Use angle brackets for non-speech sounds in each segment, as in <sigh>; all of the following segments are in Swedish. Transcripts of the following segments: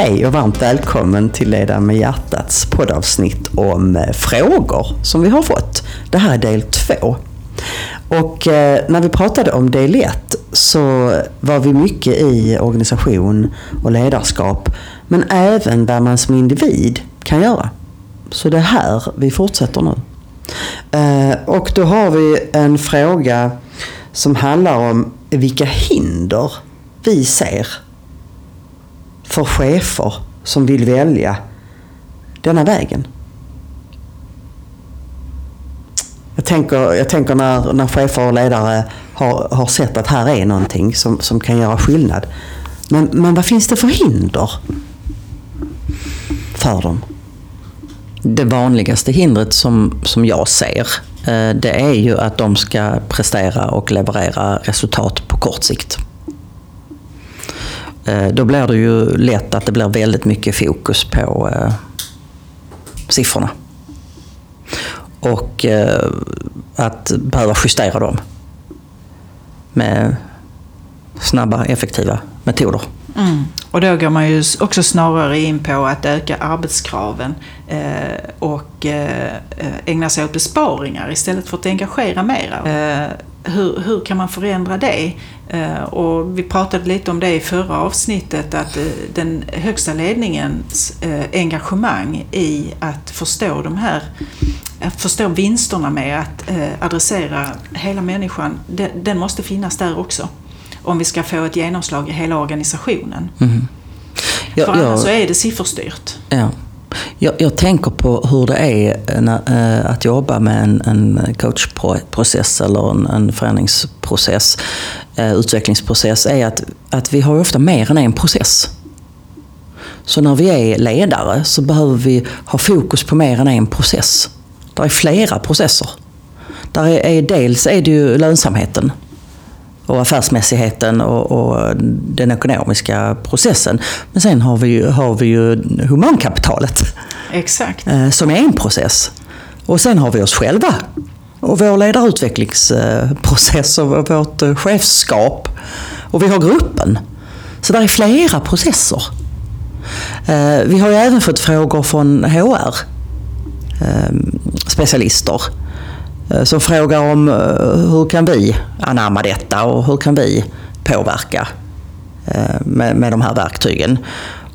Hej och varmt välkommen till Leda med hjärtats poddavsnitt om eh, frågor som vi har fått. Det här är del två. Och eh, när vi pratade om del ett så var vi mycket i organisation och ledarskap men även vad man som individ kan göra. Så det är här vi fortsätter nu. Eh, och då har vi en fråga som handlar om vilka hinder vi ser för chefer som vill välja denna vägen. Jag tänker, jag tänker när, när chefer och ledare har, har sett att här är någonting som, som kan göra skillnad. Men, men vad finns det för hinder för dem? Det vanligaste hindret som, som jag ser eh, det är ju att de ska prestera och leverera resultat på kort sikt. Eh, då blir det ju lätt att det blir väldigt mycket fokus på eh, siffrorna. Och eh, att behöva justera dem med snabba, effektiva metoder. Mm. Och då går man ju också snarare in på att öka arbetskraven eh, och eh, ägna sig åt besparingar istället för att engagera mera. Eh, hur, hur kan man förändra det? Eh, och vi pratade lite om det i förra avsnittet, att eh, den högsta ledningens eh, engagemang i att förstå de här att förstå vinsterna med att adressera hela människan, den måste finnas där också. Om vi ska få ett genomslag i hela organisationen. Mm. Ja, För annars ja, så är det sifferstyrt. Ja. Jag, jag, tänker på hur det är när, äh, att jobba med en, en coachprocess eller en, en förändringsprocess, utvecklingsprocess, är att, att vi har ofta mer än en process. Så när vi är ledare så behöver vi ha fokus på mer än en process. Det är flera processer. Där är, är, dels är det ju lönsamheten och affärsmässigheten och, och, den ekonomiska processen. Men sen har vi ju, har vi ju humankapitalet. Exakt. Eh, som är en process. Och sen har vi oss själva. Och vår ledarutvecklingsprocess och vårt eh, chefskap. Och vi har gruppen. Så det är flera processer. Eh, vi har ju även fått frågor från HR eh, specialister som frågar om hur kan vi anamma detta och hur kan vi påverka med, med de här verktygen.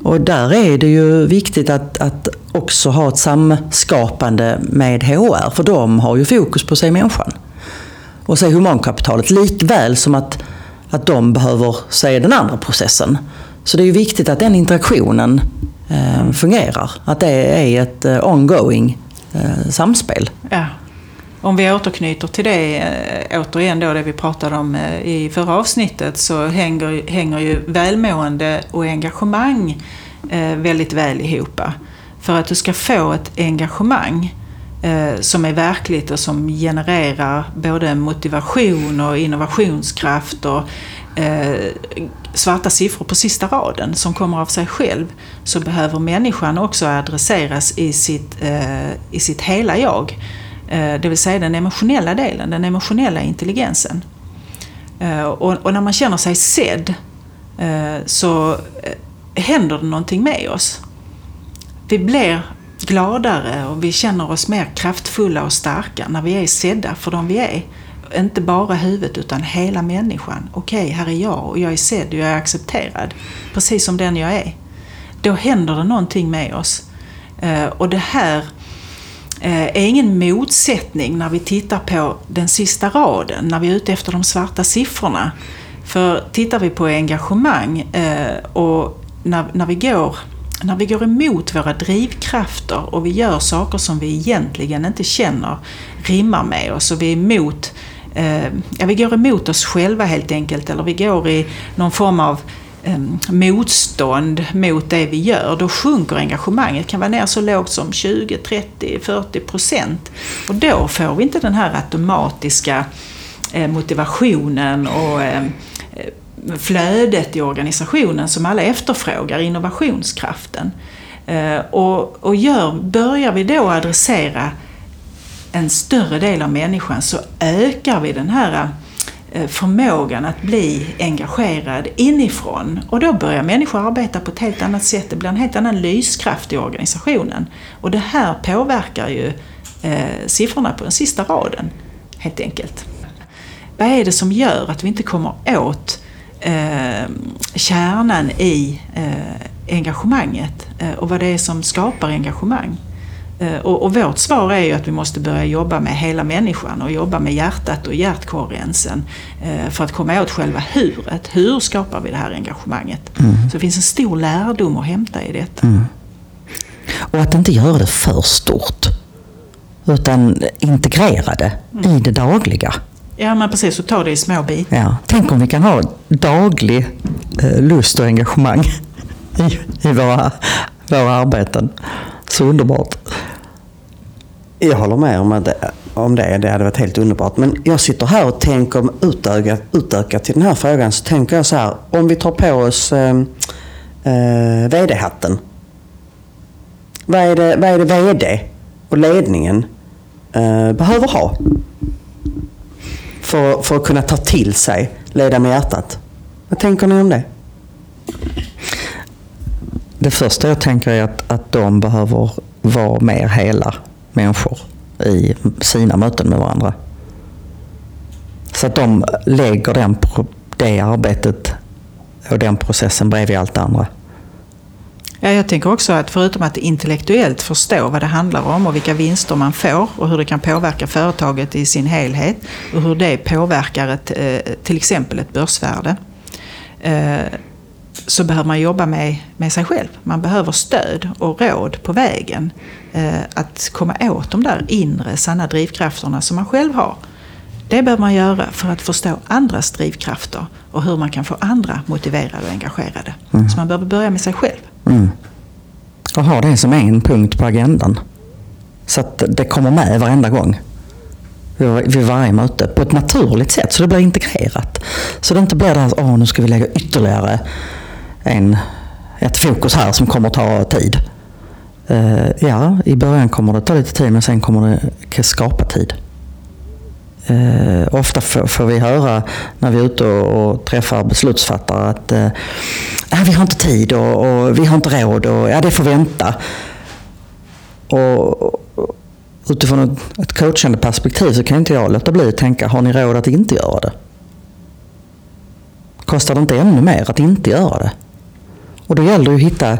Och där är det ju viktigt att, att också ha ett samskapande med HR, för de har ju fokus på sig människan. Och se humankapitalet, likväl som att, att de behöver se den andra processen. Så det är ju viktigt att den interaktionen eh, fungerar, att det är ett eh, ongoing eh, samspel. Ja. Om vi återknyter till det, eh, återigen då det vi pratade om eh, i förra avsnittet, så hänger, hänger ju välmående och engagemang eh, väldigt väl ihop. För att du ska få ett engagemang som är verkligt och som genererar både motivation och innovationskraft och svarta siffror på sista raden som kommer av sig själv så behöver människan också adresseras i sitt, i sitt hela jag. Eh, det vill säga den emotionella delen, den emotionella intelligensen. Eh, och, när man känner sig sedd eh, så händer det någonting med oss. Vi blir gladare och vi känner oss mer kraftfulla och starka när vi är sedda för de vi är. Inte bara huvudet utan hela människan. Okej, här är jag och jag är sedd och jag är accepterad. Precis som den jag är. Då händer det någonting med oss. Och det här Eh, är ingen motsättning när vi tittar på den sista raden, när vi är ute efter de svarta siffrorna. För tittar vi på engagemang eh, och när, när, vi går, när vi går emot våra drivkrafter och vi gör saker som vi egentligen inte känner rimmar med oss och vi är emot eh, ja, vi går emot oss själva helt enkelt eller vi går i någon form av Ehm, motstånd mot det vi gör, då sjunker engagemanget. Det kan vara ner så lågt som 20, 30, 40 procent. Och då får vi inte den här automatiska eh, motivationen och ehm, eh, flödet i organisationen som alla efterfrågar, innovationskraften. Eh, och, och gör, börjar vi då adressera en större del av människan så ökar vi den här Eh, förmågan att bli engagerad inifrån. Och då börjar människor arbeta på ett helt annat sätt. Det blir en helt annan lyskraft i organisationen. Och det här påverkar ju eh, siffrorna på den sista raden, helt enkelt. Vad är det som gör att vi inte kommer åt eh, kärnan i eh, engagemanget eh, och vad det är som skapar engagemang? Eh, och, och, vårt svar är ju att vi måste börja jobba med hela människan och jobba med hjärtat och hjärtkorrensen eh, för att komma åt själva huret. Hur skapar vi det här engagemanget? Mm. Så det finns en stor lärdom att hämta i detta. Mm. Och att inte göra det för stort. Utan integrera det mm. i det dagliga. Ja, men precis. Och ta det i små bitar. Ja. Tänk om vi kan ha daglig eh, lust och engagemang i, i våra, våra arbeten. Så underbart. Jag håller med om, att, om det. Det hade varit helt underbart. Men jag sitter här och tänker om utöka, utöka till den här frågan. Så tänker jag så här. Om vi tar på oss ehm, eh, eh, VD-hatten. Vad är, det, vad är det VD och ledningen eh, behöver ha? För, för att kunna ta till sig, leda med hjärtat. Vad tänker ni om det? Det första jag tänker är att, att de behöver vara mer hela människor i sina möten med varandra. Så att de lägger den, det arbetet och den processen bredvid allt det andra. Ja, jag tänker också att förutom att intellektuellt förstå vad det handlar om och vilka vinster man får och hur det kan påverka företaget i sin helhet och hur det påverkar ett, eh, till exempel ett börsvärde eh, så behöver man jobba med, med sig själv. Man behöver stöd och råd på vägen. Eh, att komma åt de där inre sanna drivkrafterna som man själv har. Det behöver man göra för att förstå andras drivkrafter och hur man kan få andra motiverade och engagerade. Mm. Så man behöver börja med sig själv. Mm. Och ha det som en punkt på agendan. Så att det kommer med varenda gång vid varje möte på ett naturligt sätt så det blir integrerat. Så det inte blir det här att nu ska vi lägga ytterligare en, ett fokus här som kommer ta tid. Uh, ja, i början kommer det ta lite tid men sen kommer det skapa tid. Uh, ofta får vi höra när vi är ute och, och träffar beslutsfattare att uh, vi har inte tid och, och, vi har inte råd och ja, det får vänta. Och, utifrån ett coachande perspektiv så kan inte jag låta bli att tänka, har ni råd att inte göra det? Kostar det inte ännu mer att inte göra det? Och då gäller det att hitta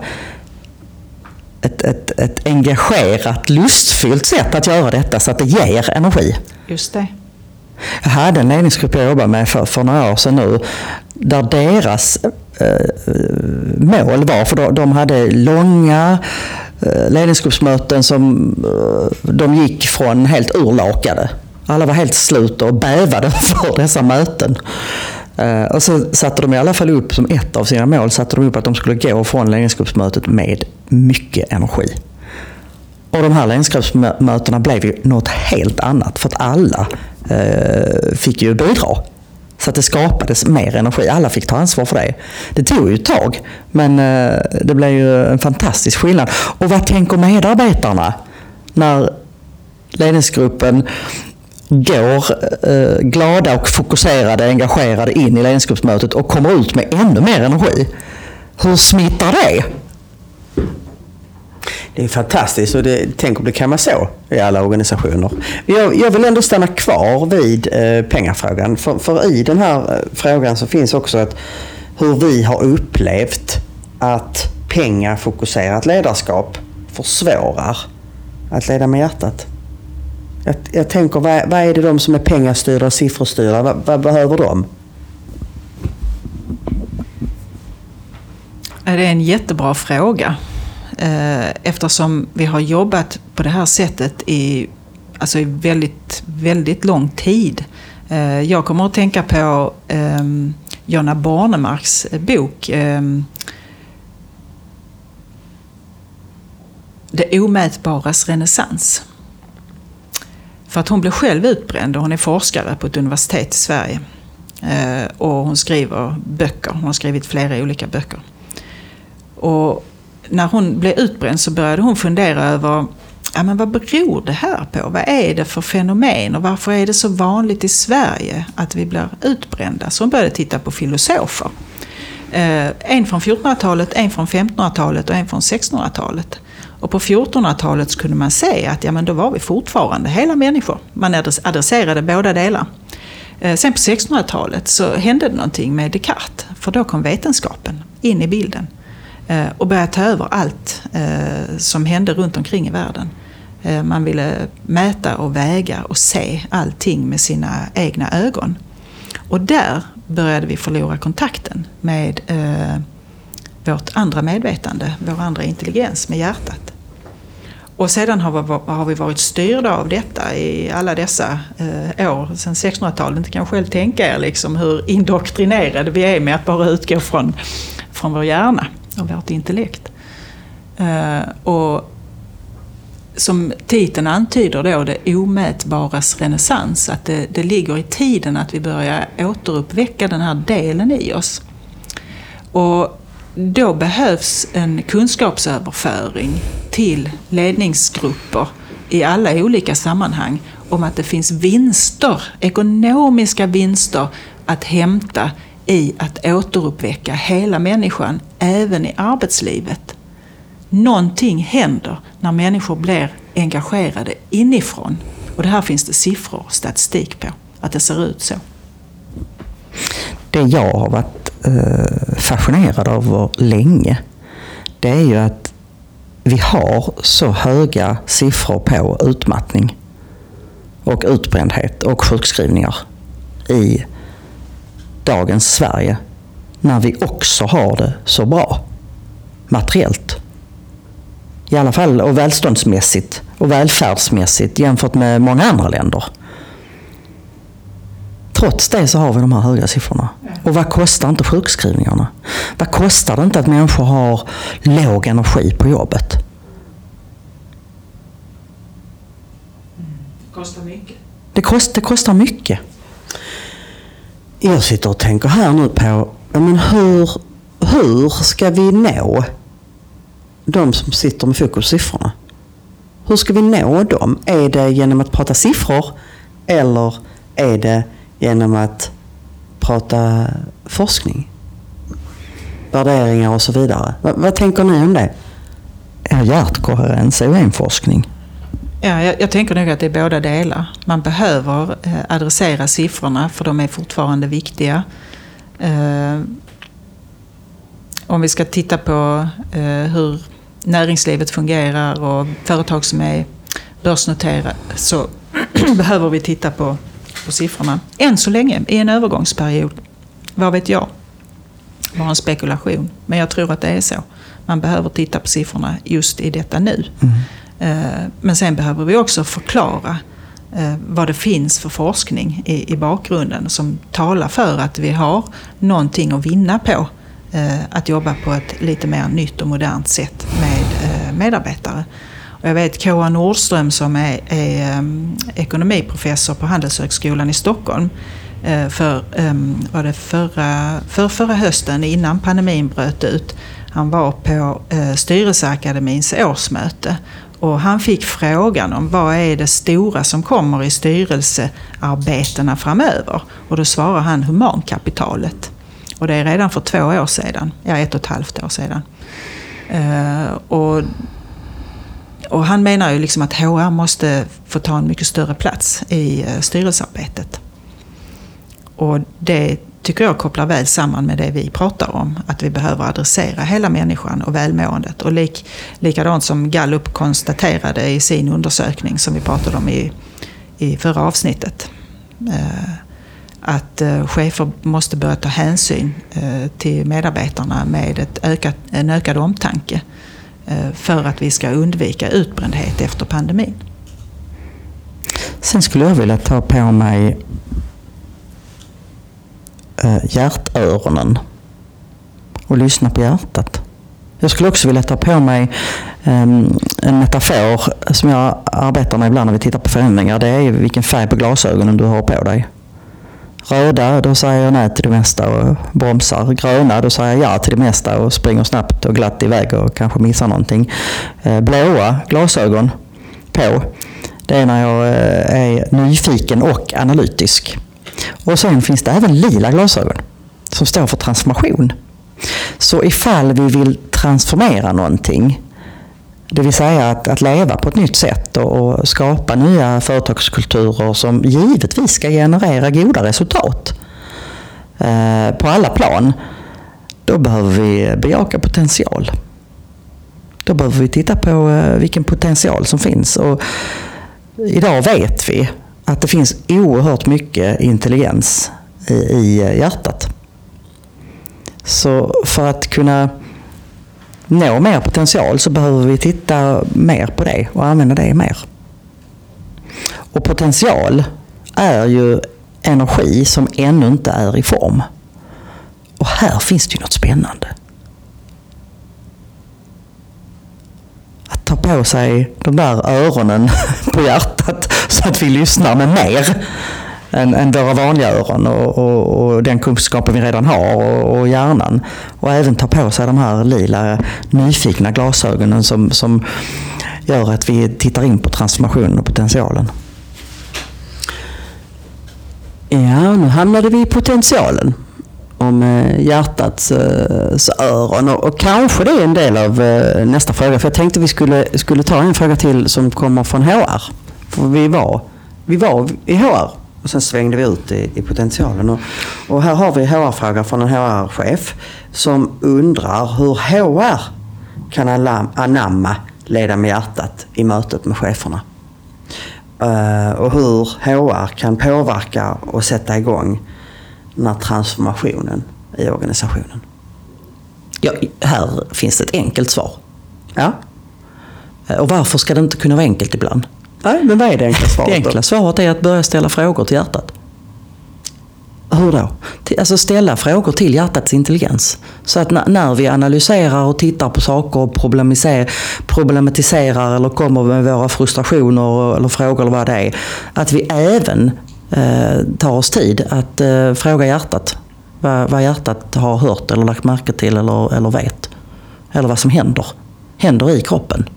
ett, ett, ett engagerat, lustfyllt sätt att göra detta så att det ger energi. Just det. Jag hade en ledningsgrupp jag jobbade med för, för några år sedan nu, där deras eh, mål var, för de, de hade långa eh, ledningsgruppsmöten som eh, de gick från helt urlakade. Alla var helt slut och bävade <laughs> för dessa möten. Uh, och så satte de i alla fall upp som ett av sina mål satte de upp att de skulle gå från ledningsgruppsmötet med mycket energi. Och de här ledningsgruppsmötena blev ju något helt annat för att alla uh, fick ju bidra. Så att det skapades mer energi. Alla fick ta ansvar för det. Det tog ju ett tag, men uh, det blev ju en fantastisk skillnad. Och vad tänker medarbetarna när ledningsgruppen går eh, glada och fokuserade, engagerade in i ledningsgruppsmötet och kommer ut med ännu mer energi. Hur smittar det? Det är fantastiskt och det, tänk om det kan vara så i alla organisationer. Jag, jag vill ändå stanna kvar vid eh, pengafrågan. För, för, i den här eh, frågan så finns också att hur vi har upplevt att pengafokuserat ledarskap försvårar att leda med hjärtat. Jag, jag tänker, vad, vad, är det de som är pengastyrda och siffrostyrda, vad, vad behöver de? Det är en jättebra fråga. Eh, eftersom vi har jobbat på det här sättet i, alltså i väldigt, väldigt lång tid. Eh, jag kommer att tänka på ehm, Jonna Bornemarks eh, bok ehm, Det omätbaras renässans. För att hon blev själv utbränd och hon är forskare på ett universitet i Sverige. Eh, och hon skriver böcker. Hon har skrivit flera olika böcker. Och när hon blev utbränd så började hon fundera över ja, men vad beror det här på? Vad är det för fenomen och varför är det så vanligt i Sverige att vi blir utbrända? Så hon började titta på filosofer. Eh, en från 1400-talet, en från 1500-talet och en från 1600-talet. Och på 1400-talet kunde man se att ja, men då var vi fortfarande hela människor. Man adresserade båda delar. Eh, sen på 1600-talet så hände det någonting med Descartes. För då kom vetenskapen in i bilden. Eh, och började ta över allt eh, som hände runt omkring i världen. Man ville mäta och väga och se allting med sina egna ögon. Och där började vi förlora kontakten med vårt andra medvetande, vår andra intelligens, med hjärtat. Och sedan har vi, har vi varit styrda av detta i alla dessa eh, år, sedan 1600-talet. Ni kan själv tänka er liksom hur indoktrinerade vi är med att bara utgå från, från vår hjärna och vårt intellekt. Eh, och som titeln antyder då, det omätbaras renässans, att det, det ligger i tiden att vi börjar återuppväcka den här delen i oss. Och då behövs en kunskapsöverföring till ledningsgrupper i alla olika sammanhang om att det finns vinster, ekonomiska vinster att hämta i att återuppväcka hela människan, även i arbetslivet. Någonting händer när människor blir engagerade inifrån. Och det här finns det siffror och statistik på, att det ser ut så. Det jag har varit Eh, fascinerad av länge, det är ju att vi har så höga siffror på utmattning och utbrändhet och sjukskrivningar i dagens Sverige när vi också har det så bra materiellt. I alla fall och välståndsmässigt och välfärdsmässigt jämfört med många andra länder. Trots det så har vi de här höga siffrorna. Och vad kostar inte sjukskrivningarna? Vad kostar det inte att människor har låg energi på jobbet? Det kostar mycket. Det, kost, det kostar mycket. Jag sitter och tänker här nu på men hur, hur ska vi nå de som sitter med fokus på siffrorna? Hur ska vi nå dem? Är det genom att prata siffror eller är det genom att prata forskning, värderingar och så vidare. Vad, vad tänker ni om det? Ja, hjärtkoherens är ju en forskning. Ja, jag, jag, tänker nog att det är båda delar. Man behöver eh, adressera siffrorna för de är fortfarande viktiga. Eh, om vi ska titta på eh, hur näringslivet fungerar och företag som är börsnoterade så <clears throat> behöver vi titta på på siffrorna. Än så länge, i en övergångsperiod. Vad vet jag? Bara en spekulation. Men jag tror att det är så. Man behöver titta på siffrorna just i detta nu. Mm. Eh, men sen behöver vi också förklara eh, vad det finns för forskning i, i bakgrunden som talar för att vi har någonting att vinna på eh, att jobba på ett lite mer nytt och modernt sätt med medarbetare. Och jag vet K.A. Nordström som är, är um, ekonomiprofessor på Handelshögskolan i Stockholm. Uh, för, um, var det förra, för förra hösten innan pandemin bröt ut. Han var på uh, Styrelseakademins årsmöte och han fick frågan om vad är det stora som kommer i styrelsearbetena framöver? Och då svarar han humankapitalet. Och det är redan för två år sedan, ja ett och ett halvt år sedan. Uh, och och han menar ju liksom att HR måste få ta en mycket större plats i eh, styrelsearbetet. Och det tycker jag kopplar väl samman med det vi pratar om. Att vi behöver adressera hela människan och välmåendet. Och lik, likadant som Gallup konstaterade i sin undersökning som vi pratade om i, i förra avsnittet. Eh, att eh, chefer måste börja ta hänsyn eh, till medarbetarna med ett ökat, en ökad omtanke. Eh, för att vi ska undvika utbrändhet efter pandemin. Sen skulle jag vilja ta på mig eh, hjärtöronen och lyssna på hjärtat. Jag skulle också vilja ta på mig ehm, en metafor som jag arbetar med ibland när vi tittar på förändringar. Det är vilken färg på glasögonen du har på dig. Röda, då säger jag nej till det mesta och bromsar. Gröna, då säger jag ja till det mesta och springer snabbt och glatt iväg och kanske missar någonting. Eh, blåa glasögon, på, det är när jag eh, är nyfiken och analytisk. Och sen finns det även lila glasögon som står för transformation. Så ifall vi vill transformera någonting, det vill säga att, att leva på ett nytt sätt och, och skapa nya företagskulturer som givetvis ska generera goda resultat eh, på alla plan, då behöver vi bejaka potential. Då behöver vi titta på eh, vilken potential som finns. Och idag vet vi att det finns oerhört mycket intelligens i, i hjärtat. Så för att kunna nå mer potential så behöver vi titta mer på det och använda det mer. Och potential är ju energi som ännu inte är i form. Och här finns det ju något spännande. Att ta på sig de där öronen <laughs> på hjärtat så att vi lyssnar med mer än, än våra vanliga öron och, och, och, den kunskapen vi redan har och, och hjärnan. Och även ta på sig de här lila nyfikna glasögonen som, som gör att vi tittar in på transformationen och potentialen. Ja, nu hamnade vi i potentialen om eh, hjärtats äh, öron. Och, och, kanske det är en del av äh, nästa fråga. För jag tänkte vi skulle, skulle ta en fråga till som kommer från HR. För vi var, vi var i HR och sen svängde vi ut i, i potentialen. Och, och här har vi HR-fråga från en HR-chef som undrar hur HR kan anamma leda med hjärtat i mötet med cheferna. Uh, och hur HR kan påverka och sätta igång den här transformationen i organisationen. Ja, här finns ett enkelt svar. Ja. Eh, och varför ska det inte kunna vara enkelt ibland? Nej, men vad är det enkla svaret Det enkla svaret är att börja ställa frågor till hjärtat. Hur då? Alltså ställa frågor till hjärtats intelligens. Så att när vi analyserar och tittar på saker och problematiserar eller kommer med våra frustrationer eller frågor eller vad det är. Att vi även eh, tar oss tid att eh, fråga hjärtat. Vad, vad hjärtat har hört eller lagt märke till eller, eller vet. Eller vad som händer. Händer i kroppen.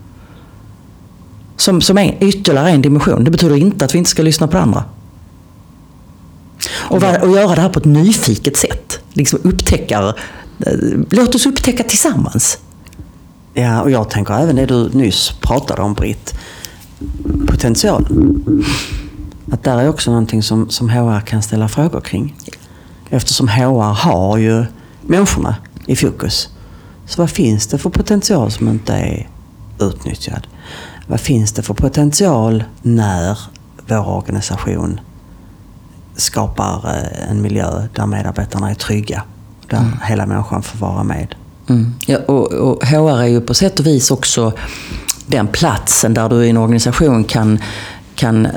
Som, som är ytterligare en dimension. Det betyder inte att vi inte ska lyssna på andra. Och, och göra det här på ett nyfiket sätt. Liksom upptäckar, eh, låt oss upptäcka tillsammans. Ja, och jag tänker även det du nyss pratade om Britt. Potential. Att där är också någonting som, som HR kan ställa frågor kring. Eftersom HR har ju människorna i fokus. Så vad finns det för potential som inte är utnyttjad? Vad finns det för potential när vår organisation skapar eh, en miljö där medarbetarna är trygga? Där mm. hela människan får vara med. Mm. Ja, och, och HR är ju på sätt och vis också den platsen där du i en organisation kan, kan eh,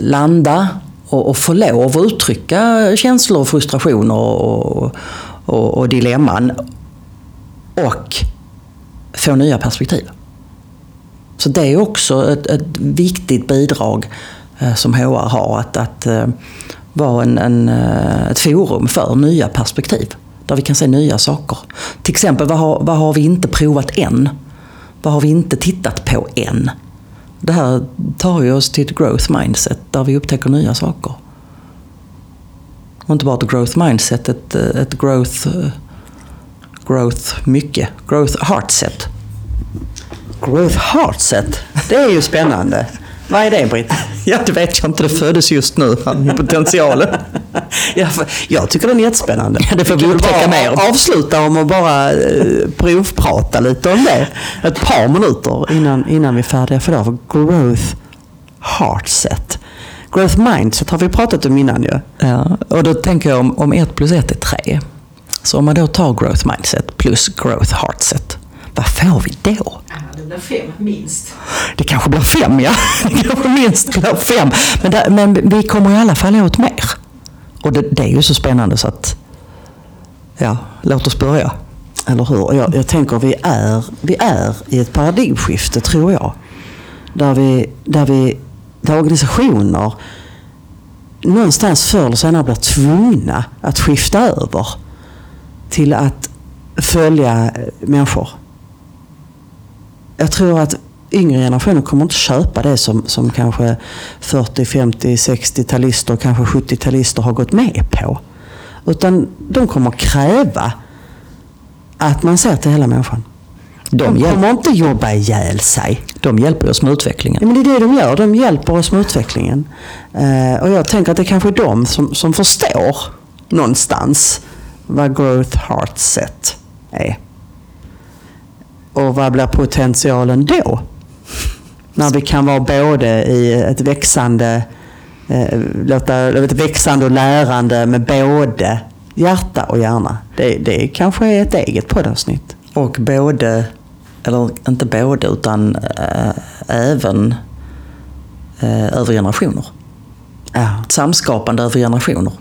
landa och, och få lov att uttrycka känslor, frustrationer och, och, och dilemman. Och få nya perspektiv. Så det är också ett, ett viktigt bidrag eh, som HR har. Att, att eh, vara en, en, eh, ett forum för nya perspektiv. Där vi kan se nya saker. Till exempel, vad har, vad har vi inte provat än? Vad har vi inte tittat på än? Det här tar ju oss till ett growth mindset där vi upptäcker nya saker. Och inte bara ett growth mindset, ett, ett growth, growth mycket. growth-heartset. Growth Heartset. Det är ju spännande. Vad är det Britt? <laughs> Ja, det vet jag inte. Det föddes just nu, potentialen. <laughs> ja, jag tycker den är jättespännande. Ja, det får vi upptäcka mer. avsluta om att bara eh, provprata lite om det. Ett par minuter innan, innan vi är färdiga för det. För growth Heartset. Growth Mindset har vi pratat om innan ju. Ja, och då tänker jag om, om ett plus ett är tre. Så om man då tar Growth Mindset plus Growth Heartset vad får vi då? Det blir fem minst. Det kanske blir fem, ja. Det kanske minst blir fem. Men, där, men vi kommer i alla fall åt mer. Och det, det, är ju så spännande så att, ja, låt oss börja. Eller hur? Jag, jag tänker vi är, vi är i ett paradigmskifte, tror jag. Där, vi, där, vi, där organisationer någonstans förr eller senare blir tvungna att skifta över till att följa människor jag tror att yngre generationer kommer inte köpa det som, som kanske 40, 50, 60-talister, kanske 70-talister har gått med på. Utan de kommer kräva att man ser till hela människan. De, De kommer inte jobba ihjäl sig. de hjälper oss med utvecklingen. Ja, men det är det de gör. De hjälper oss med utvecklingen. Eh, och jag tänker att det kanske är de som, som förstår någonstans vad growth heart set är. Och vad blir potentialen då? När vi kan vara både i ett växande, eh, låta, ett växande och lärande med både hjärta och hjärna. Det, det kanske är ett eget poddavsnitt. Och både, eller inte både, utan äh, även äh, över generationer. Ja. Samskapande över generationer.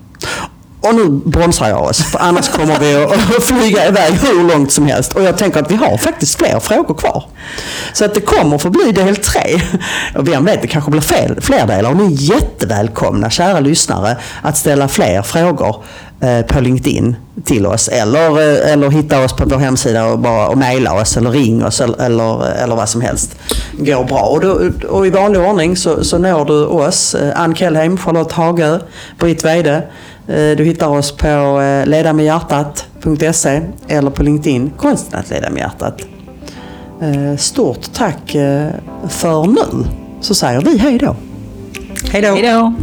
Och nu bromsar jag oss, för annars kommer vi att flyga iväg hur långt som helst. Och jag tänker att vi har faktiskt fler frågor kvar. Så att det kommer få bli del tre. Och vem vet, det kanske blir fler, fler delar. Och ni är jättevälkomna, kära lyssnare, att ställa fler frågor eh, på LinkedIn till oss. Eller, eh, eller hitta oss på vår hemsida och, bara, och mejla oss eller ring oss eller, eller, eh, eller vad som helst. går bra. Och, då, och i vanlig ordning så, så når du oss, Ann Kellheim, Charlotte Hagö, Britt Weide. Eh, du hittar oss på eh, ledamedhjärtat.se eller på LinkedIn, konsten att leda med hjärtat. Eh, stort tack för nu, så säger vi. Hej då! Hej då!